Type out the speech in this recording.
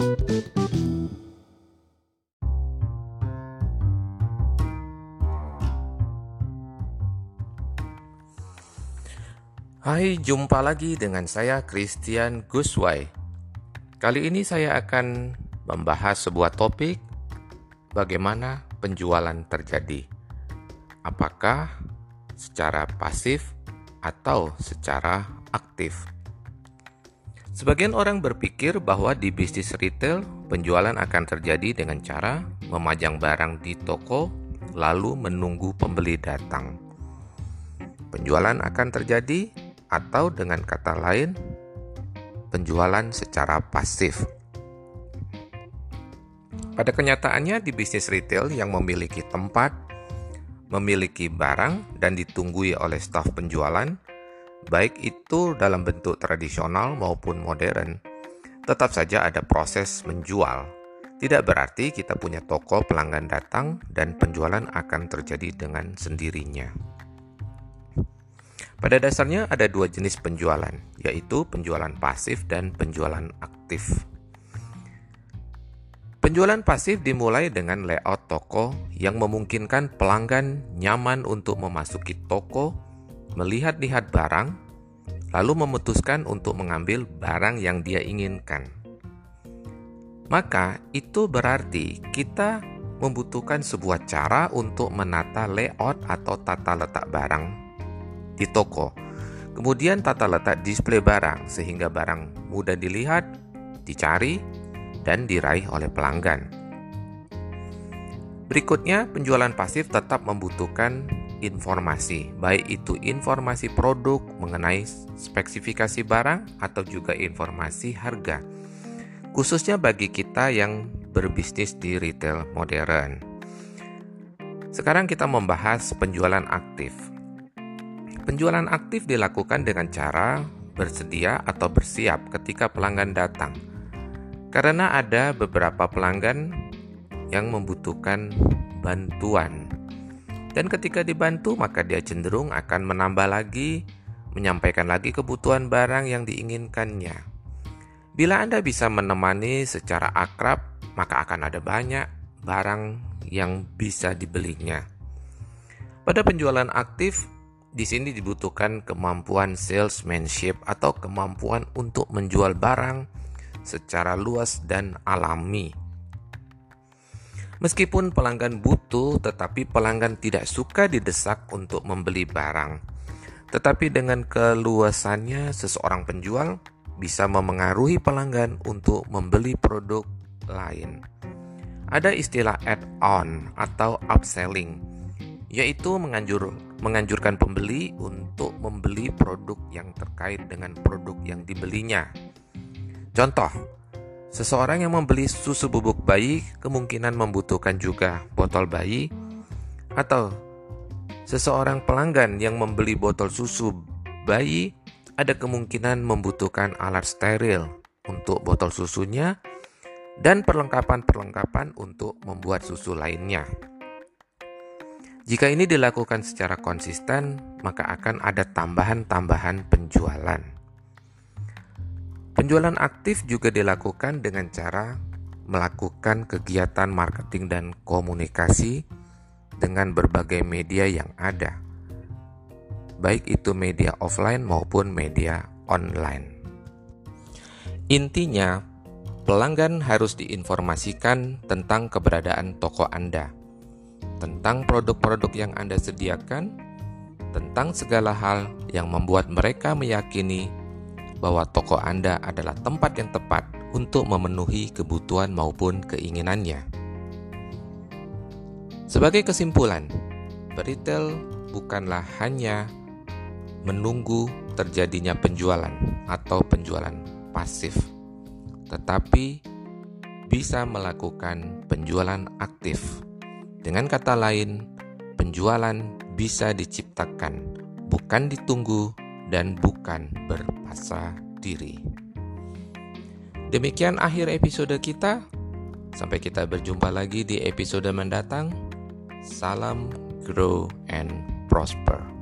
Hai, jumpa lagi dengan saya Christian Guswai. Kali ini saya akan membahas sebuah topik bagaimana penjualan terjadi. Apakah secara pasif atau secara aktif? Sebagian orang berpikir bahwa di bisnis retail penjualan akan terjadi dengan cara memajang barang di toko lalu menunggu pembeli datang. Penjualan akan terjadi atau dengan kata lain, penjualan secara pasif. Pada kenyataannya, di bisnis retail yang memiliki tempat, memiliki barang, dan ditunggui oleh staf penjualan, baik itu dalam bentuk tradisional maupun modern, tetap saja ada proses menjual. Tidak berarti kita punya toko pelanggan datang dan penjualan akan terjadi dengan sendirinya. Pada dasarnya ada dua jenis penjualan, yaitu penjualan pasif dan penjualan aktif. Penjualan pasif dimulai dengan layout toko yang memungkinkan pelanggan nyaman untuk memasuki toko, melihat-lihat barang, lalu memutuskan untuk mengambil barang yang dia inginkan. Maka itu berarti kita membutuhkan sebuah cara untuk menata layout atau tata letak barang di toko. Kemudian tata letak display barang sehingga barang mudah dilihat, dicari, dan diraih oleh pelanggan. Berikutnya, penjualan pasif tetap membutuhkan informasi, baik itu informasi produk mengenai spesifikasi barang atau juga informasi harga. Khususnya bagi kita yang berbisnis di retail modern. Sekarang kita membahas penjualan aktif. Penjualan aktif dilakukan dengan cara bersedia atau bersiap ketika pelanggan datang. Karena ada beberapa pelanggan yang membutuhkan bantuan. Dan ketika dibantu, maka dia cenderung akan menambah lagi, menyampaikan lagi kebutuhan barang yang diinginkannya. Bila Anda bisa menemani secara akrab, maka akan ada banyak barang yang bisa dibelinya. Pada penjualan aktif, di sini dibutuhkan kemampuan salesmanship atau kemampuan untuk menjual barang secara luas dan alami. Meskipun pelanggan butuh, tetapi pelanggan tidak suka didesak untuk membeli barang. Tetapi dengan keluasannya, seseorang penjual bisa memengaruhi pelanggan untuk membeli produk lain. Ada istilah add-on atau upselling yaitu menganjur, menganjurkan pembeli untuk membeli produk yang terkait dengan produk yang dibelinya. Contoh, seseorang yang membeli susu bubuk bayi kemungkinan membutuhkan juga botol bayi, atau seseorang pelanggan yang membeli botol susu bayi ada kemungkinan membutuhkan alat steril untuk botol susunya dan perlengkapan-perlengkapan untuk membuat susu lainnya. Jika ini dilakukan secara konsisten, maka akan ada tambahan-tambahan penjualan. Penjualan aktif juga dilakukan dengan cara melakukan kegiatan marketing dan komunikasi dengan berbagai media yang ada, baik itu media offline maupun media online. Intinya, pelanggan harus diinformasikan tentang keberadaan toko Anda tentang produk-produk yang Anda sediakan, tentang segala hal yang membuat mereka meyakini bahwa toko Anda adalah tempat yang tepat untuk memenuhi kebutuhan maupun keinginannya. Sebagai kesimpulan, retail bukanlah hanya menunggu terjadinya penjualan atau penjualan pasif, tetapi bisa melakukan penjualan aktif dengan kata lain, penjualan bisa diciptakan, bukan ditunggu dan bukan berpasa diri. Demikian akhir episode kita. Sampai kita berjumpa lagi di episode mendatang. Salam, grow, and prosper.